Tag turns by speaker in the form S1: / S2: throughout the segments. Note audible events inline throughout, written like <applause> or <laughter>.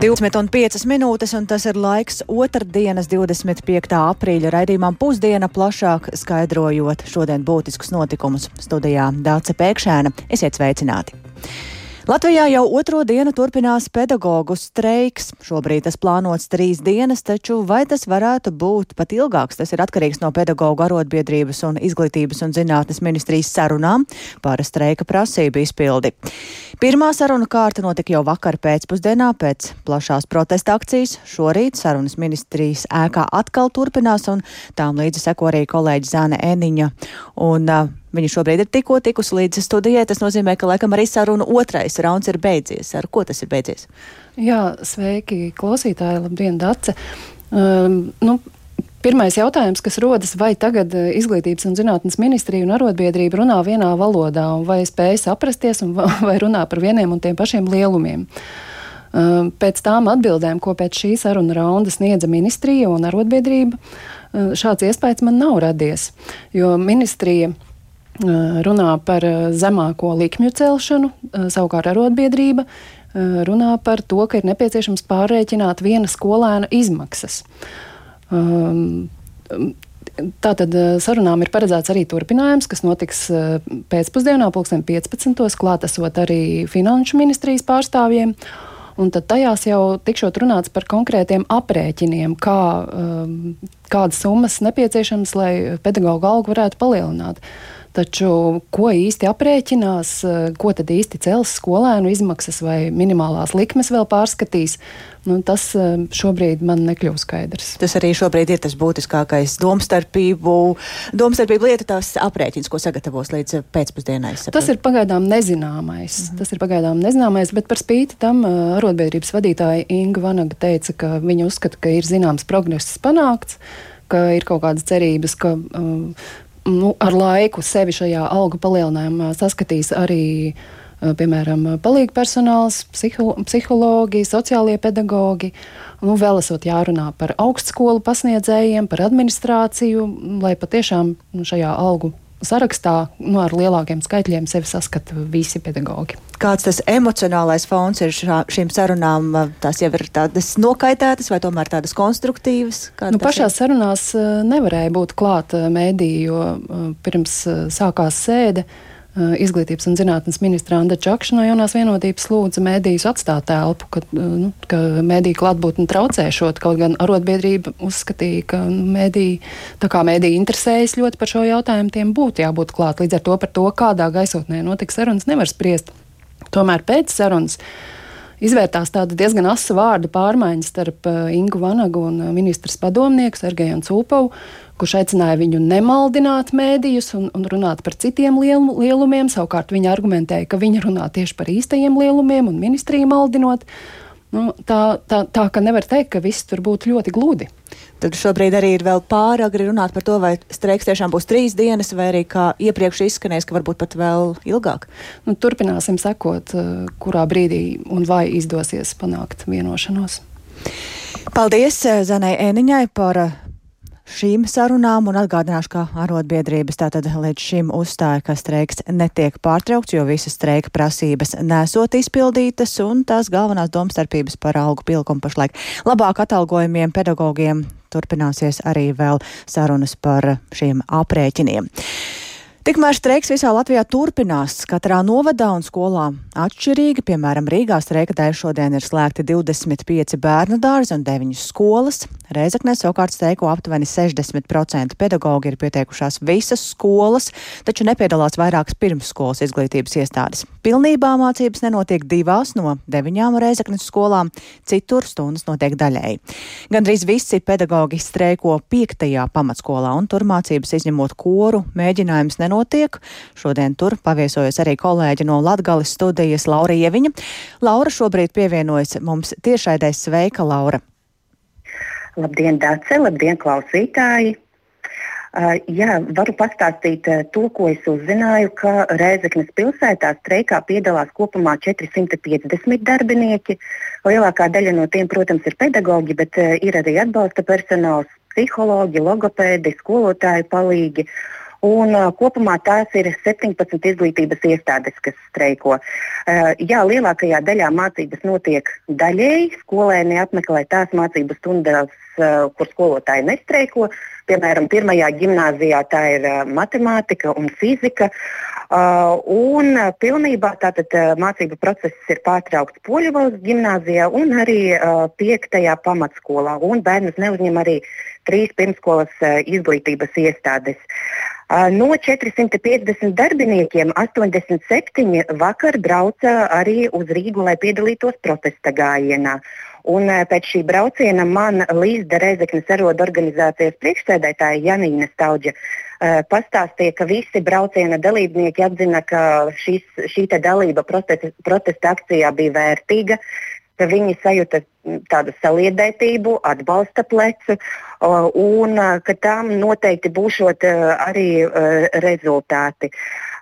S1: 25 minūtes, un tas ir laiks otrdienas, 25. aprīļa raidījumam pusdiena plašāk skaidrojot šodien būtiskus notikumus. Studijā Dāce Pēkšēna. Esiet sveicināti! Latvijā jau otro dienu turpinās pedagoģu streiks. Šobrīd tas plānots trīs dienas, taču vai tas varētu būt pat ilgāks? Tas ir atkarīgs no pedagoģu arotbiedrības un izglītības un zinātnes ministrijas sarunām par streika prasību izpildi. Pirmā saruna kārta notika jau vakar pēcpusdienā pēc plašās protesta akcijas. Šorīt sarunas ministrijas ēkā atkal turpinās, un tām līdzi seko arī kolēģi Zāne Eniņa. Un, uh, Viņa šobrīd ir tikko tikusi līdz studijai. Tas nozīmē, ka laikam arī saruna otrais rauns ir beidzies. Ar ko tas ir beidzies?
S2: Jā, sveiki, klausītāji, labdien, Dace. Um, nu, Pirmais jautājums, kas rodas, vai tagad uh, Izglītības un zinātnes ministrija un arotbiedrība runā vienā valodā, vai spēj saprasties, <laughs> vai runā par vieniem un tiem pašiem lielumiem. Um, pēc tām atbildēm, ko pēc šī saruna raunda sniedza ministrija un arotbiedrība, uh, šāds iespējas man nav radies, jo ministrija runā par zemāko likmju celšanu, savukārt arotbiedrība runā par to, ka ir nepieciešams pārreikināt viena skolēna izmaksas. Tātad sarunām ir paredzēts arī turpinājums, kas notiks pēcpusdienā, 2015. klātesot arī Finanšu ministrijas pārstāvjiem. Un tad tajās jau tikšot runāts par konkrētiem aprēķiniem, kā, kādas summas nepieciešamas, lai pedagoģa algu varētu palielināt. Uh, Taču ko īsti aprēķinās, ko tad īsti cels skolēnu izmaksas vai minimālās likmes vēl pārskatīs, nu, tas eh, šobrīd man nekļūst skaidrs.
S1: Tas arī šobrīd ir tas būtiskākais domstarpību, domstarpību lieta, tās aprēķins, ko sagatavos līdz pēcpusdienai.
S2: Tas ir pagaidām nezināmais. Mm -hmm. Tas ir pagaidām nezināmais, bet par spīti tam eh, arotbiedrības vadītāja Inga Vanaga teica, ka viņa uzskata, ka ir zināms progress panākts ka ir kaut kādas cerības, ka um, nu, ar laiku sevi šajā algu palielinājumā saskatīs arī, piemēram, palīga personāls, psiho, psihologi, sociālie pedagogi. Nu, vēl esot jārunā par augstskolu pasniedzējiem, par administrāciju, lai patiešām nu, šajā algu sarakstā nu, ar lielākiem skaitļiem sevi saskata visi pedagoģi.
S1: Kāds tas emocionālais fons ir šā, šīm sarunām? Tās jau ir tādas nokaitētas vai tomēr tādas konstruktīvas?
S2: Nu, pašās ir? sarunās nevarēja būt klāt mēdī, jo pirms sākās sēde. Eh, izglītības un zinātnes ministra Anna Čakša no jaunās vienotības lūdza mēdījus atstāt telpu, ka, eh, nu, ka mēdīju klātbūtni traucēšot, kaut gan arotbiedrība uzskatīja, ka nu, mēdīji, tā kā mēdīji interesējas ļoti par šo jautājumu, tiem būtu jābūt klāt. Līdz ar to par to, kādā gaisotnē notiks sarunas, nevar spriest. Tomēr pēc sarunas izvērtās tāda diezgan asa vārdu pārmaiņa starp eh, Ingu Vanagu un ministrs padomnieku Sergeju Cūpovu, kurš aicināja viņu nemaldināt mēdījus un, un runāt par citiem liel, lielumiem. Savukārt viņa argumentēja, ka viņa runā tieši par īstajiem lielumiem un ministriju maldinot. Nu, tā, tā, tā ka nevar teikt, ka viss tur būtu ļoti gludi.
S1: Tad šobrīd arī ir vēl pāragri runāt par to, vai streiks tiešām būs trīs dienas, vai arī kā iepriekš izskanēs, ka varbūt pat vēl ilgāk.
S2: Nu, turpināsim sekot, eh, kurā brīdī un vai izdosies panākt vienošanos.
S1: Paldies eh, Zanai Ēniņai par šīm sarunām un atgādināšu, ka arotbiedrības tātad līdz šim uzstāja, ka streiks netiek pārtraukts, jo visas streika prasības nesot izpildītas un tās galvenās domstarpības par algu pilkumu pašlaik labāk atalgojumiem pedagogiem turpināsies arī vēl sarunas par šiem aprēķiniem. Tikmēr streiks visā Latvijā turpinās. Katrā novadā un skolā atšķirīgi. Piemēram, Rīgā streika dēļ šodien ir slēgti 25 bērnu dārzi un 9 skolas. Reizeknē savukārt streiko aptuveni 60% pedagoģi ir pieteikušās visas skolas, taču nepiedalās vairākas pirmsskolas izglītības iestādes. Pilnībā mācības nenotiek divās no deviņām Reizeknes skolām, citur stundas notiek daļēji. Gandrīz visi pedagoģi streiko piektajā pamatskolā un tur mācības izņemot koru mēģinājums nenotiek. Šodien tur paviesojas arī kolēģi no Latgales studijas Laura Ieviņa. Laura šobrīd pievienojas mums tiešaidēs sveika, Laura.
S3: Labdien, Dace, labdien, klausītāji! Jā, varu pastāstīt to, ko es uzzināju, ka Rēzeknes pilsētā streikā piedalās kopumā 450 darbinieki. Lielākā daļa no tiem, protams, ir pedagoģi, bet ir arī atbalsta personāls, psiholoģi, logopēdi, skolotāju palīgi Un, uh, kopumā tās ir 17 izglītības iestādes, kas streiko. Uh, jā, lielākajā daļā mācības notiek daļēji. Skolēni apmeklē tās mācību stundas, kur skolotāji nestreiko. Piemēram, pirmajā gimnājā tā ir uh, matemātika un fizika. Uh, un pilnībā tātad, mācību process ir pārtraukts Poļavas gimnājā un arī 5. pamatskolā. Bērnus neuzņem arī trīs pirmskolas izglītības iestādes. No 450 darbiniekiem 87 vakar brauca arī uz Rīgu, lai piedalītos protesta gājienā. Un pēc šī brauciena man līdz Reizeknas arodu organizācijas priekšsēdētāja Janīna Staudža. Pastāstīja, ka visi brauciena dalībnieki atzina, ka šis, šī dalība protesta, protesta akcijā bija vērtīga, ka viņi sajūta tādu saliedētību, atbalsta plecu un ka tam noteikti būšot arī rezultāti.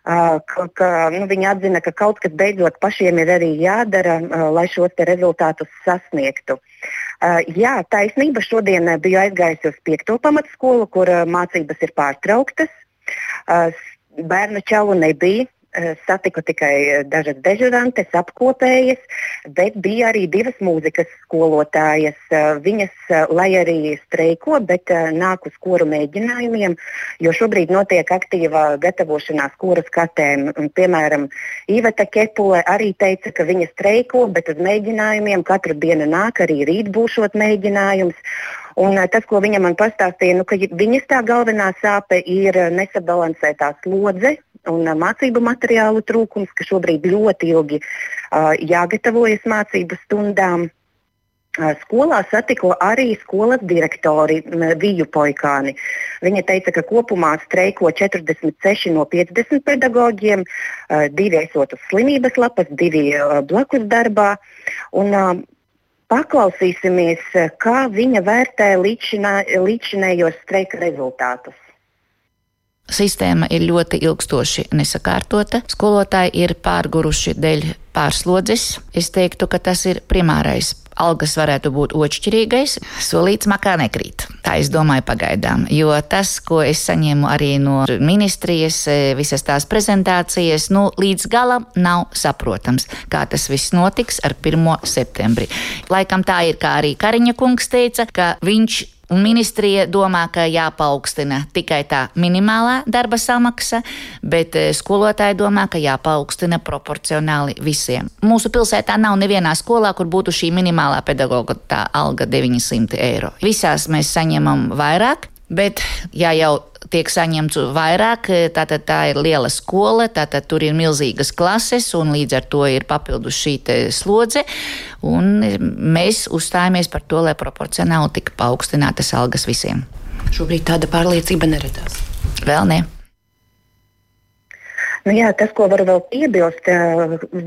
S3: Ka, ka, nu, viņi atzina, ka kaut kas beidzot pašiem ir arī jādara, lai šos rezultātus sasniegtu. Jā, taisnība. Šodien biju aizgājusi uz 5. pamatskolu, kur mācības ir pārtrauktas. Bērnu čalu nebija. Eh, satiku tikai eh, dažas dežurantes, apkopējas, bet bija arī divas mūzikas skolotājas. Eh, viņas, lai arī streiko, bet nāk uz koru mēģinājumiem, jo šobrīd notiek aktīva gatavošanās koru skatēm. Piemēram, Iveta Kepule arī teica, ka viņa streiko, bet uz mēģinājumiem katru dienu nāk, arī rīt būšot mēģinājums. Un tas, ko viņa man pastāstīja, nu, ka viņas tā galvenā sāpe ir nesabalansētā slodze un mācību materiālu trūkums, ka šobrīd ļoti ilgi uh, jāgatavojas mācību stundām. Skolā satiko arī skolas direktori Viju Poikāni. Viņa teica, ka kopumā streiko 46 no 50 pedagogiem, divi esot uz slimības lapas, divi blakus darbā. Un, paklausīsimies, kā viņa vērtē līdzinējos streika rezultātus.
S4: Sistēma ir ļoti ilgstoši nesakārtota. Skolotāji ir pārguruši dēļ pārslodzes. Es teiktu, ka tas ir primārais. Algas varētu būt otršķirīgais, solīts makā nekrīt. Tā es domāju pagaidām, jo tas, ko es saņēmu arī no ministrijas, visas tās prezentācijas, nu, līdz galam nav saprotams, kā tas viss notiks ar 1. septembri. Laikam tā ir, kā arī Kariņa kungs teica, ka viņš Un ministrija domā, ka jāpaukstina tikai tā minimālā darba samaksa, bet eh, skolotāji domā, ka jāpaukstina proporcionāli visiem. Mūsu pilsētā nav nevienā skolā, kur būtu šī minimālā pedagoga alga 900 eiro. Visās mēs saņemam vairāk, Bet, ja jau tiek saņemts vairāk, tātad tā ir liela skola, tātad tur ir milzīgas klases, un līdz ar to ir papildus šī slodze. Mēs uzstājamies par to, lai proporcionāli tika paaugstinātas algas visiem.
S2: Šobrīd tāda pārliecība neredās.
S4: Vēl ne.
S3: Nu jā, tas, ko varu vēl piebilst,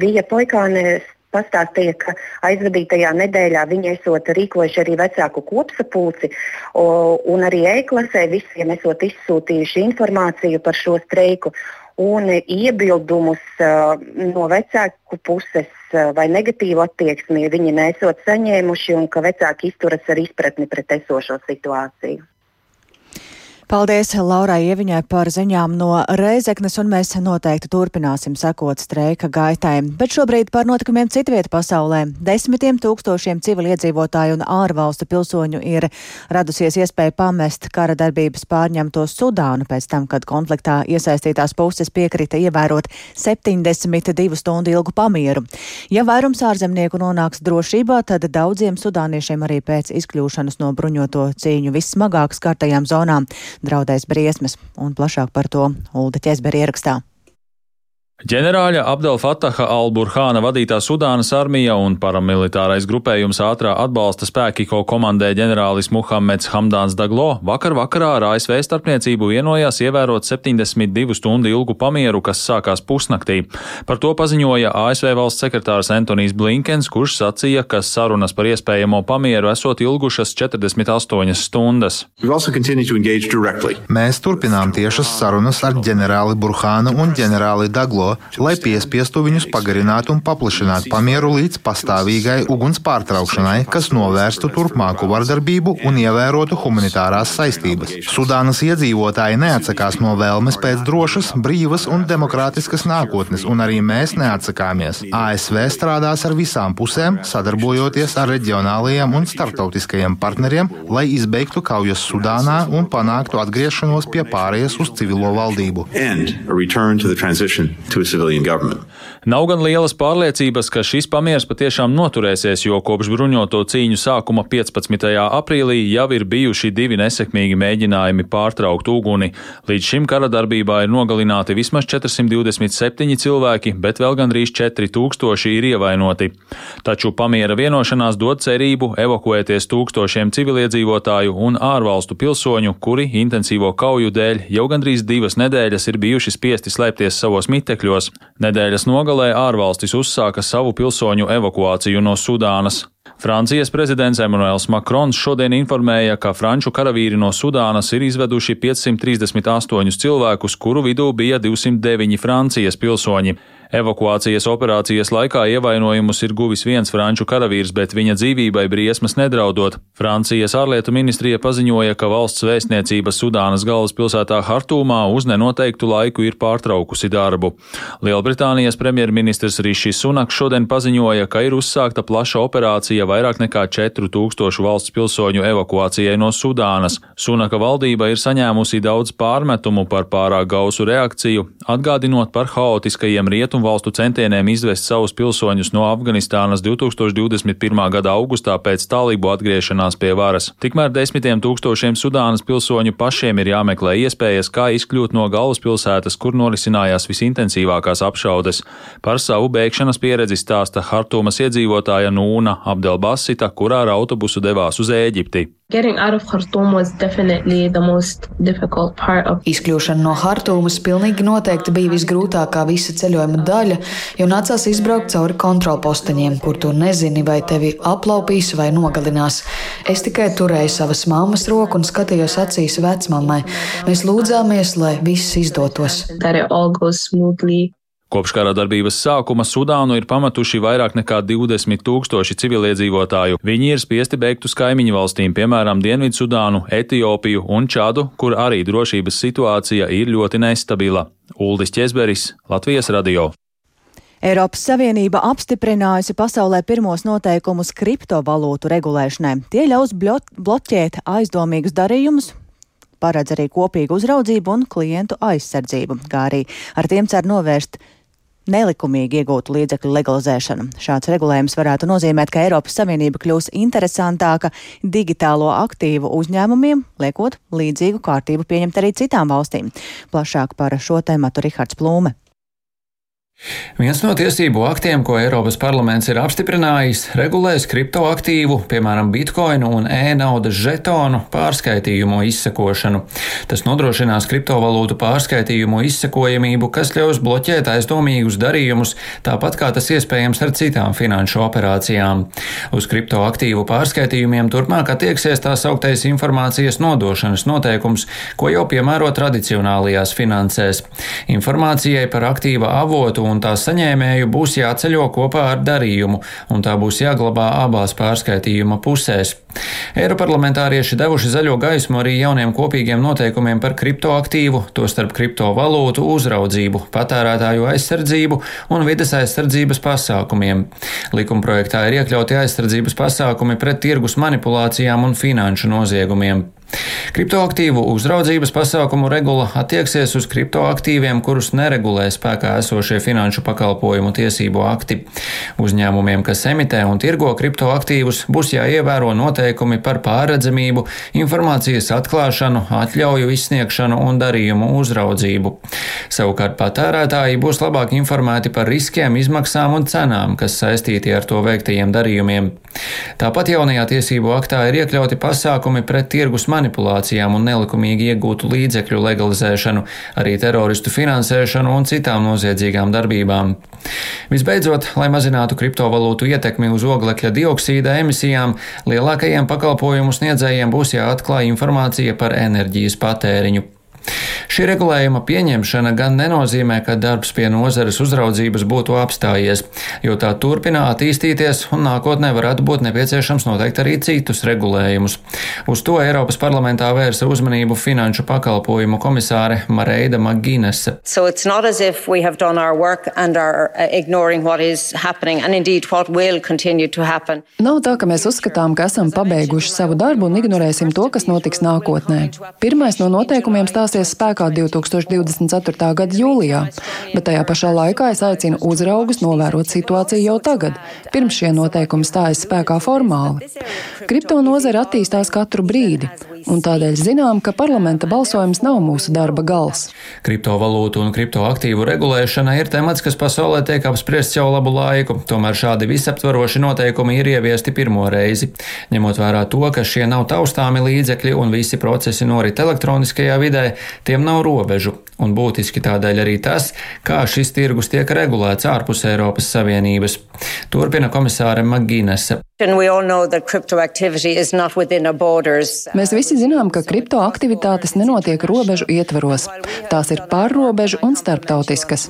S3: bija Poikānes pastāstīja, ka aizvadītajā nedēļā viņi esot rīkojuši arī vecāku kopsapulci un arī e-klasē visiem esot izsūtījuši informāciju par šo streiku un iebildumus uh, no vecāku puses uh, vai negatīvu attieksmi viņi nesot saņēmuši un ka vecāki izturas ar izpratni pret esošo situāciju.
S1: Paldies Laurai Ieviņai par ziņām no Reizeknes, un mēs noteikti turpināsim sekot streika gaitai. Bet šobrīd par notikumiem citvieta pasaulē. Desmitiem tūkstošiem civiliedzīvotāju un ārvalstu pilsoņu ir radusies iespēja pamest kara darbības pārņemto Sudānu pēc tam, kad konfliktā iesaistītās puses piekrita ievērot 72 stundu ilgu pamieru. Ja vairums ārzemnieku nonāks drošībā, tad daudziem sudāniešiem arī pēc izkļūšanas no bruņoto cīņu vissmagāk skartajām zonām draudēs briesmas, un plašāk par to Ulda Ķesberi ierakstā.
S5: Ģenerāļa Abdel Fataha al-Burhāna vadītā Sudānas armija un paramilitārais grupējums ātrā atbalsta spēki, ko komandē ģenerālis Muhammeds Hamdāns Daglo, vakar vakarā ar ASV starpniecību vienojās ievērot 72 stundu ilgu pamieru, kas sākās pusnaktī. Par to paziņoja ASV valsts sekretārs Antonijs Blinkens, kurš sacīja, ka sarunas par iespējamo pamieru esot ilgušas 48 stundas.
S6: Mēs turpinām tiešas sarunas ar ģenerāli Burhānu un ģenerāli Daglo Maduro, lai piespiestu viņus pagarināt un paplašināt pamieru līdz pastāvīgai uguns pārtraukšanai, kas novērstu turpmāku vardarbību un ievērotu humanitārās saistības. Sudānas iedzīvotāji neatsakās no vēlmes pēc drošas, brīvas un demokrātiskas nākotnes, un arī mēs neatsakāmies. ASV strādās ar visām pusēm, sadarbojoties ar reģionālajiem un starptautiskajiem partneriem, lai izbeigtu kaujas Sudānā un panāktu atgriešanos pie pārējas uz civilo valdību. to a civilian government.
S5: Nav gan lielas pārliecības, ka šis pamiers patiešām noturēsies, jo kopš bruņoto cīņu sākuma 15. aprīlī jau ir bijuši divi nesekmīgi mēģinājumi pārtraukt uguni. Līdz šim kara darbībā ir nogalināti vismaz 427 cilvēki, bet vēl gandrīz 4000 ir ievainoti. Taču pamiera vienošanās dod cerību evakuēties tūkstošiem civiliedzīvotāju un ārvalstu pilsoņu, kuri intensīvo kauju dēļ jau gandrīz divas nedēļas ir bijuši spiesti slēpties savos mitekļos. Nedēļas nogalē ārvalstis uzsāka savu pilsoņu evakuāciju no Sudānas. Francijas prezidents Emmanuels Macrons šodien informēja, ka franču karavīri no Sudānas ir izveduši 538 cilvēkus, kuru vidū bija 209 Francijas pilsoņi. Evakuācijas operācijas laikā ievainojumus ir guvis viens franču karavīrs, bet viņa dzīvībai briesmas nedraudot. Francijas ārlietu ministrija paziņoja, ka valsts vēstniecība Sudānas galvaspilsētā Hartūmā uz nenoteiktu laiku ir pārtraukusi darbu. Lielbritānijas premjerministrs Rišis Sunaks šodien paziņoja, ka ir uzsākta plaša operācija vairāk nekā 4000 valsts pilsoņu evakuācijai no Sudānas. Sunaka valdība ir saņēmusi daudz pārmetumu par pārāk gausu reakciju, atgādinot par haotiskajiem rietumu rietumvalstu centieniem izvest savus pilsoņus no Afganistānas 2021. gada augustā pēc talību atgriešanās pie varas. Tikmēr desmitiem tūkstošiem Sudānas pilsoņu pašiem ir jāmeklē iespējas, kā izkļūt no galvaspilsētas, kur norisinājās visintensīvākās apšaudes. Par savu bēgšanas pieredzi stāsta Hartumas iedzīvotāja Nūna Abdelbasita, kurā ar autobusu devās uz Ēģipti.
S7: Izkļūšana no Hartūmas pilnīgi noteikti bija visgrūtākā visa ceļojuma daļa, jo nācās izbraukt cauri kontrolposteņiem, kur tu nezini, vai tevi aplaupīs vai nogalinās. Es tikai turēju savas mammas roku un skatījos acīs vecmāmai. Mēs lūdzāmies, lai viss izdotos.
S5: Kopš kara darbības sākuma Sudānu ir pametuši vairāk nekā 20 tūkstoši civiliedzīvotāju. Viņi ir spiesti bēgt uz kaimiņu valstīm, piemēram, Dienvidsudānu, Etiopiju un Čādu, kur arī drošības situācija ir ļoti nestabila. Uldis Česberis, Latvijas radio.
S1: Eiropas Savienība apstiprinājusi pasaulē pirmos noteikumus kriptovalūtu regulēšanai. Tie ļaus bloķēt aizdomīgus darījumus, paredz arī kopīgu uzraudzību un klientu aizsardzību, kā arī ar tiem cer novērst nelikumīgi iegūtu līdzekļu legalizēšanu. Šāds regulējums varētu nozīmēt, ka Eiropas Savienība kļūs interesantāka digitālo aktīvu uzņēmumiem, liekot līdzīgu kārtību pieņemt arī citām valstīm. Plašāk par šo tēmatu Rihards Plūme.
S8: Viens no tiesību aktiem, ko Eiropas parlaments ir apstiprinājis, regulēs kriptoaktīvu, piemēram, bitkoinu un e-naudas žetonu pārskaitījumu izsekošanu. Tas nodrošinās kriptovalūtu pārskaitījumu izsekojamību, kas ļaus bloķēt aizdomīgus darījumus, tāpat kā tas iespējams ar citām finanšu operācijām. Uz kriptoaktīvu pārskaitījumiem turpmāk attieksies tā sauktais informācijas nodošanas noteikums, ko jau piemēro tradicionālajās finansēs. Informācijai par aktīva avotu un tās saņēmēju būs jāceļo kopā ar darījumu, un tā būs jāglabā abās pārskaitījuma pusēs. Eiroparlamentārieši devuši zaļo gaismu arī jauniem kopīgiem noteikumiem par kriptoaktīvu, tostarp kriptovalūtu uzraudzību, patērētāju aizsardzību un vides aizsardzības pasākumiem. Likumprojektā ir iekļauti aizsardzības pasākumi pret tirgus manipulācijām un finanšu noziegumiem. Kriptoaktīvu uzraudzības pasākumu regula attieksies uz kriptoaktīviem, kurus neregulē spēkā esošie finanšu pakalpojumu tiesību akti. Uzņēmumiem, kas emitē un tirgo kriptoaktīvus, būs jāievēro noteikumi par pārredzamību, informācijas atklāšanu, atļauju izsniegšanu un darījumu uzraudzību. Savukārt patērētāji būs labāk informēti par riskiem, izmaksām un cenām, kas saistīti ar to veiktajiem darījumiem. Tāpat jaunajā tiesību aktā ir iekļauti pasākumi pret tirgus manipulācijām un nelikumīgi iegūtu līdzekļu legalizēšanu, arī teroristu finansēšanu un citām noziedzīgām darbībām. Visbeidzot, lai mazinātu kriptovalūtu ietekmi uz oglekļa dioksīda emisijām, lielākajiem pakalpojumu sniedzējiem būs jāatklāj informācija par enerģijas patēriņu. Šī regulējuma pieņemšana gan nenozīmē, ka darbs pie nozares uzraudzības būtu apstājies, jo tā turpina attīstīties un nākotnē varētu būt nepieciešams noteikt arī citus regulējumus. Uz to Eiropas parlamentā vērsa uzmanību finanšu pakalpojumu komisāre Mareida Maginese. So
S2: Nav tā, ka mēs uzskatām, ka esam pabeiguši savu darbu un ignorēsim to, kas notiks nākotnē. Pirmais no noteikumiem stāsies spēkā 2024. gada jūlijā, bet tajā pašā laikā es aicinu uzraugus novērot situāciju jau tagad, pirms šie noteikumi stājas spēkā formāli. Kripto nozara attīstās katru brīdi un tādēļ zinām, ka parlamenta balsojums nav mūsu darba gals.
S8: Kriptovalūtu un kriptoaktīvu regulēšana ir temats, kas pasaulē tiek apspriests jau labu laiku, tomēr šādi visaptvaroši noteikumi ir ieviesti pirmo reizi. Ņemot vērā to, ka šie nav taustāmi līdzekļi un visi procesi norit elektroniskajā vidē, tiem nav robežu, un būtiski tādēļ arī tas, kā šis tirgus tiek regulēts ārpus Eiropas Savienības. Turpina komisāre Magīnese.
S2: Mēs visi zinām, ka kriptoaktivitātes nenotiek robežu ietvaros. Tās ir pārrobežu un starptautiskas.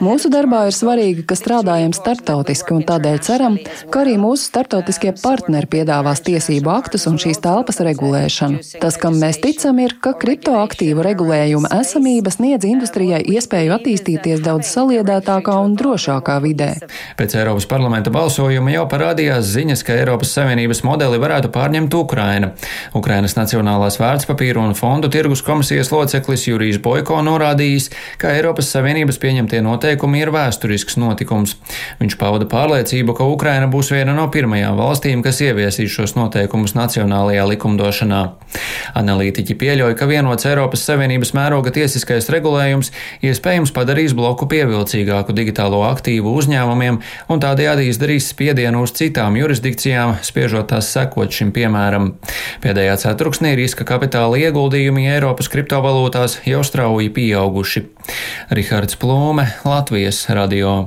S2: Mūsu darbā ir svarīgi, ka strādājam starptautiski un tādēļ ceram, ka arī mūsu starptautiskie partneri piedāvās tiesību aktus un šīs telpas regulēšanu. Tas, kam mēs ticam, ir, ka kriptoaktīvu regulējuma esamība sniedz industrijai iespēju attīstīties daudz saliedētākā un drošākā vidē.
S8: Pēc Eiropas parlamenta balsojuma jau parādījās ziņas, ka Eiropas Savienības modeli varētu pārņemt Ukraina. Ukrainas Nacionālās vērtspapīru un fondu tirgus komisijas loceklis Jurijs Boiko norādījis, ka Eiropas Savienības pieņemtie noteikumi ir vēsturisks notikums. Viņš pauda pārliecību, ka Ukraina būs viena no pirmajām valstīm, kas ieviesīs šos noteikumus nacionālajā likumdošanā. Analītiķi pieļauj, ka vienots Eiropas Savienības mēroga tiesiskais regulējums iespējams padarīs bloku pievilcīgāku digitālo aktīvu uzņēmumiem un tādējādi izdarīs spiedienu uz citām jurisdikcijām, spiežot tās sekot šim piemēram. Pēdējā ceturksnī riska kapitāla ieguldījumi Eiropas kriptovalūtās jau strauji pieauguši. Rihards Plūme, Latvijas radio.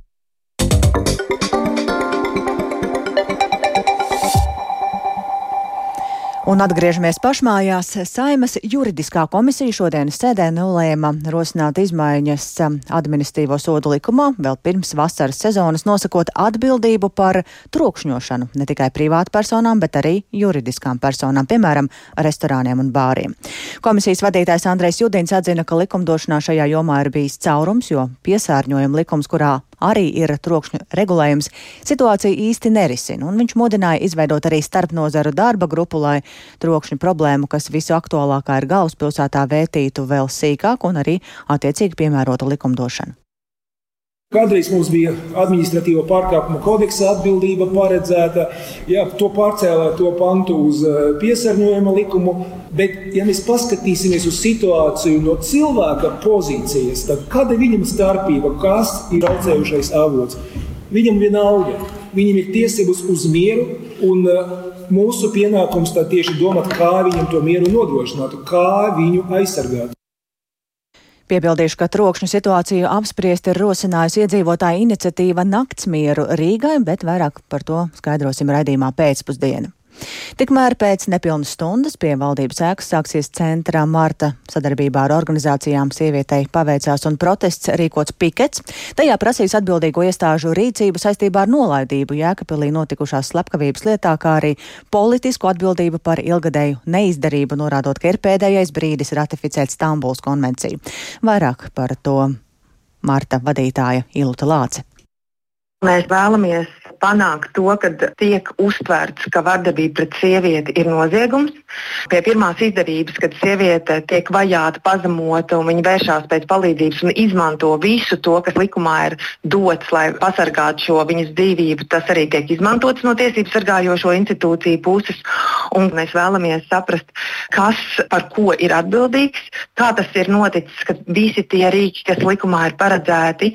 S1: Un atgriežamies pašmājās. Saimas juridiskā komisija šodienas sēdē nolēma rosināt izmaiņas administratīvo sodu likumā vēl pirms vasaras sezonas, nosakot atbildību par trokšņošanu ne tikai privātpersonām, bet arī juridiskām personām, piemēram, restorāniem un bāriem. Komisijas vadītājs Andrejs Judins atzina, ka likumdošanā šajā jomā ir bijis caurums, jo piesārņojuma likums, kurā arī ir trokšņu regulējums, situācija īsti nerisina, un viņš mudināja izveidot arī starpnozaru darba grupu, lai trokšņu problēmu, kas visu aktuālākā ir galvaspilsētā, vērtītu vēl sīkāk un arī attiecīgi piemērotu likumdošanu.
S9: Kādreiz mums bija administratīva pārkāpuma kodeksa atbildība paredzēta, jā, to pārcēlā to pantu uz eh, piesārņojuma likumu. Bet, ja mēs paskatīsimies uz situāciju no cilvēka pozīcijas, tad kāda ir viņam starpība, kas ir traucējušais avots? Viņam vienalga, viņam ir tiesības uz mieru, un eh, mūsu pienākums tieši domāt, kā viņam to mieru nodrošināt, kā viņu aizsargāt.
S1: Piebildīšu, ka trokšņu situāciju apspriest ir rosinājusi iedzīvotāja iniciatīva Naktsmieru Rīgai, bet vairāk par to skaidrosim raidījumā pēcpusdienu. Tikmēr pēc nepilnas stundas pie valdības ēkas sāksies centrā Marta sadarbībā ar organizācijām sievietei paveicās un protests rīkots pikets. Tajā prasīs atbildīgo iestāžu rīcību saistībā ar nolaidību Jēkabpilī notikušās slepkavības lietā, kā arī politisku atbildību par ilgadēju neizdarību, norādot, ka ir pēdējais brīdis ratificēt Stambuls konvenciju. Vairāk par to Marta vadītāja Iluta Lāce.
S3: Mēs vēlamies panākt to, ka tiek uztverts, ka vardarbība pret sievieti ir noziegums. Pie pirmās izdevības, kad sieviete tiek vajāta, pazemota un viņa vēršās pēc palīdzības un izmanto visu to, kas likumā ir dots, lai pasargātu šo viņas dzīvību, tas arī tiek izmantots no tiesību sargājošo institūciju puses. Un mēs vēlamies saprast, kas par ko ir atbildīgs, kā tas ir noticis, ka visi tie rīki, kas likumā ir paredzēti,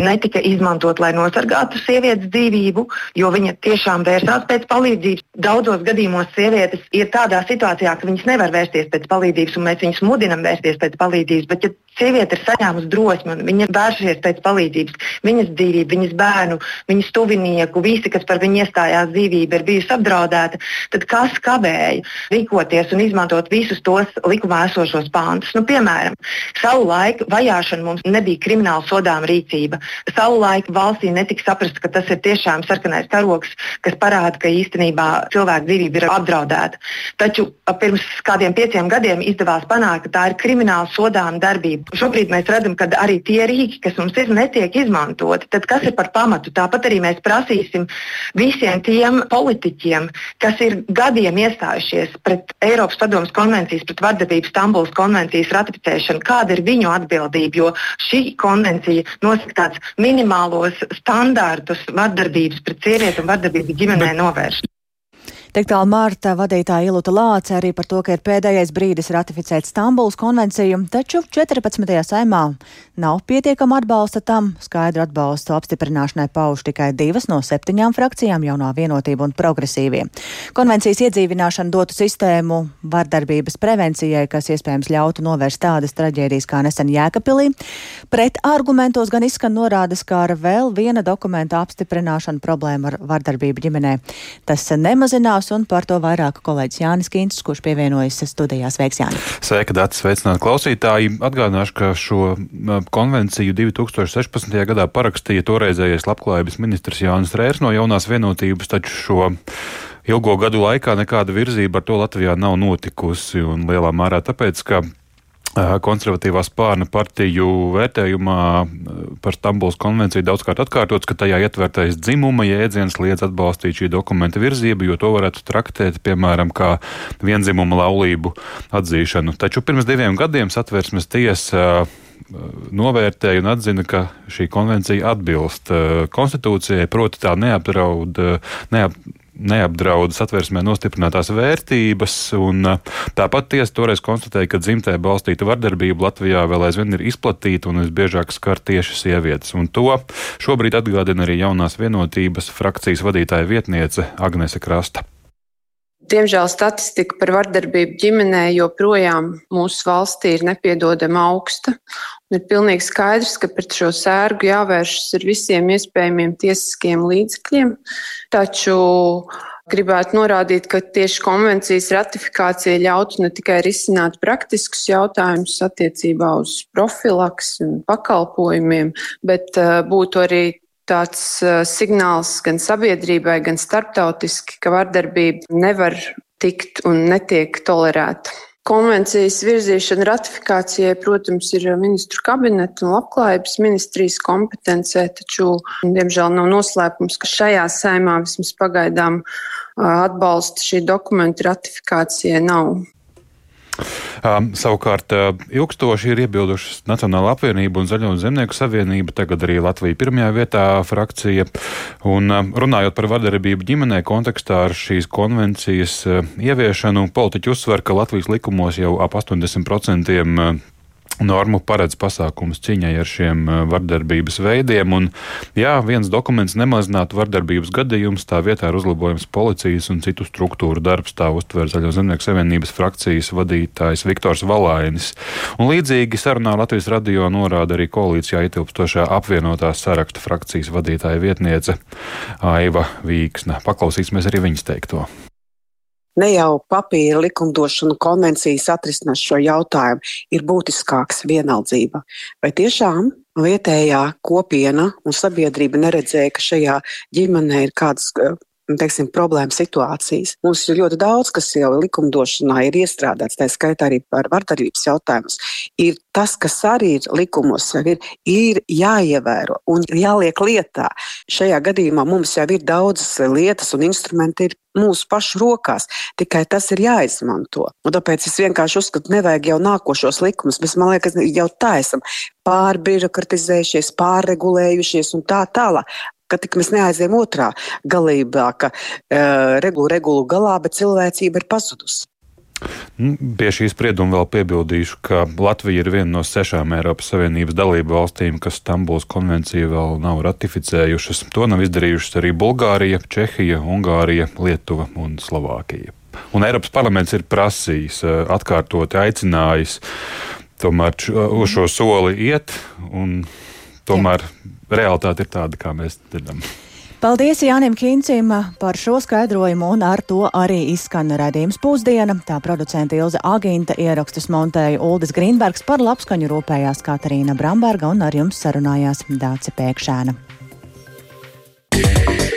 S3: netika izmantot, lai nosargātu sievietes dzīvību.
S10: Jo viņa tiešām vērsās pēc palīdzības. Daudzos gadījumos sievietes ir tādā situācijā, ka viņas nevar vērsties pēc palīdzības, un mēs viņus mudinam vērsties pēc palīdzības. Bet, ja sieviete ir saņēmusi drosmi un viņa vēršas pēc palīdzības, viņas dzīvība, viņas bērnu, viņas tuvinieku, visi, kas par viņu iestājās dzīvība, ir bijusi apdraudēta, tad kas kavēja rīkoties un izmantot visus tos likumā esošos pāntus? Nu, piemēram, savulaik vajāšana mums nebija krimināla sodāma rīcība. Savulaik valstī netika saprasts, ka tas ir tiešām sarkanais karoks, kas parāda, ka īstenībā cilvēku dzīvība ir apdraudēta. Taču pirms kādiem pieciem gadiem izdevās panākt, ka tā ir krimināla sodāma darbība. Šobrīd mēs redzam, ka arī tie rīki, kas mums ir, netiek izmantoti. Tad kas ir par pamatu? Tāpat arī mēs prasīsim visiem tiem politiķiem, kas ir gadiem iestājušies pret Eiropas Padomus konvencijas, pret vardarbību Stambulas konvencijas ratificēšanu, kāda ir viņu atbildība, jo šī konvencija nosaka tāds minimālos standārtus vardarbības pret sievieti un vardarbību ģimenē novērst.
S1: Tik tālu Mārta vadītāja Iluta Lāce arī par to, ka ir pēdējais brīdis ratificēt Stambuls konvenciju, taču 14. saimā nav pietiekama atbalsta tam. Skaidru atbalstu apstiprināšanai pauž tikai divas no septiņām frakcijām - jaunā vienotība un progresīvie. Konvencijas iedzīvināšana dotu sistēmu vardarbības prevencijai, kas iespējams ļautu novērst tādas traģēdijas kā nesen Jēkapilī. Pret argumentos gan izskan norādes, kā ar vēl viena dokumenta apstiprināšanu problēma ar vardarbību ģimenē. Tas nemazinās sarunās, un par to vairāk kolēģis Jānis Kīncis, kurš pievienojas studijās. Veiks, Jāni!
S11: Sveika, Dārts! Sveicināt klausītāji! Atgādināšu, ka šo konvenciju 2016. gadā parakstīja toreizējais labklājības ministrs Jānis Rērs no jaunās vienotības, taču šo ilgo gadu laikā nekāda virzība ar to Latvijā nav notikusi, un lielā mērā tāpēc, ka konservatīvā spārna partiju vērtējumā par Stambuls konvenciju daudzkārt atkārtots, ka tajā ietvertais dzimuma jēdziens liedz atbalstīt šī dokumenta virzību, jo to varētu traktēt, piemēram, kā vienzimuma laulību atzīšanu. Taču pirms diviem gadiem satversmes tiesa novērtēja un atzina, ka šī konvencija atbilst konstitūcijai, proti tā neapdraud, neap, neapdraud satversmē nostiprinātās vērtības, un tāpat tiesa toreiz konstatēja, ka dzimtē balstīta vardarbība Latvijā vēl aizvien ir izplatīta un visbiežāk skar tieši sievietes. Un to šobrīd atgādina arī jaunās vienotības frakcijas vadītāja vietniece Agnese Krasta.
S12: Diemžēl statistika par vardarbību ģimenē joprojām mūsu valstī ir nepiedodama augsta. Ir pilnīgi skaidrs, ka pret šo sērgu jāvēršas ar visiem iespējamiem tiesiskiem līdzekļiem. Taču gribētu norādīt, ka tieši konvencijas ratifikācija ļautu ne tikai risināt praktiskus jautājumus attiecībā uz profilaks un pakalpojumiem, bet eh, būtu arī tāds signāls gan sabiedrībai, gan starptautiski, ka vardarbība nevar tikt un netiek tolerēta. Konvencijas virzīšana ratifikācijai, protams, ir ministru kabineta un labklājības ministrijas kompetencē, taču, diemžēl, nav noslēpums, ka šajā saimā vismaz pagaidām atbalsta šī dokumenta ratifikācijai nav.
S11: Um, savukārt, uh, ilgstoši ir iebildušas Nacionāla apvienība un Zaļo zemnieku savienība, tagad arī Latvija pirmajā vietā frakcija. Un, um, runājot par vardarbību ģimenē kontekstā ar šīs konvencijas uh, ieviešanu, politiķi uzsver, ka Latvijas likumos jau ap 80% uh, normu paredz pasākumus cīņai ar šiem eh, vardarbības veidiem. Un, jā, viens dokuments nemazinātu vardarbības gadījumus, tā vietā ir uzlabojums policijas un citu struktūru darbs, tā uztver Zaļo zemnieku savienības frakcijas vadītājs Viktors Valainis. Un līdzīgi sarunā Latvijas radio norāda arī koalīcijā ietilpstošā apvienotās sarakstu frakcijas vadītāja vietniece Aiva Vīksna. Paklausīsimies arī viņas teikto
S13: ne jau papīra likumdošana konvencijas atrisinās šo jautājumu, ir būtiskāks vienaldzība. Vai tiešām vietējā kopiena un sabiedrība neredzēja, ka šajā ģimenē ir kādas teiksim, problēma situācijas. Mums ir ļoti daudz, kas jau likumdošanā ir iestrādāts, tā skaitā arī par vardarbības jautājumus. Ir tas, kas arī ir likumos, jau ir, ir jāievēro un jāliek lietā. Šajā gadījumā mums jau ir daudzas lietas un instrumenti ir mūsu pašu rokās, tikai tas ir jāizmanto. Un tāpēc es vienkārši uzskatu, nevajag jau nākošos likumus, bet man liekas, jau tā esam pārbirokratizējušies, pārregulējušies un tā tālāk ka tik mēs neaizējām otrā galībā, ka uh, regulu regulu galā, bet cilvēcība ir pazudusi.
S11: Nu, pie šī sprieduma vēl piebildīšu, ka Latvija ir viena no sešām Eiropas Savienības dalību valstīm, kas Stambulas konvenciju vēl nav ratificējušas. To nav izdarījušas arī Bulgārija, Čehija, Ungārija, Lietuva un Slovākija. Un Eiropas parlaments ir prasījis, atkārtoti aicinājis tomēr uz šo soli iet, un tomēr Jā. Realitāte ir tāda, kā mēs dzirdam.
S1: Paldies Jānim Kīncim par šo skaidrojumu, un ar to arī izskan redzījums pusdiena. Tā producenta Ilze Agīnta ierakstus montēja Uldis Grīnbergs par labskaņu rūpējās Katarīna Bramberga un ar jums sarunājās Dāce Pēkšēna. Yeah.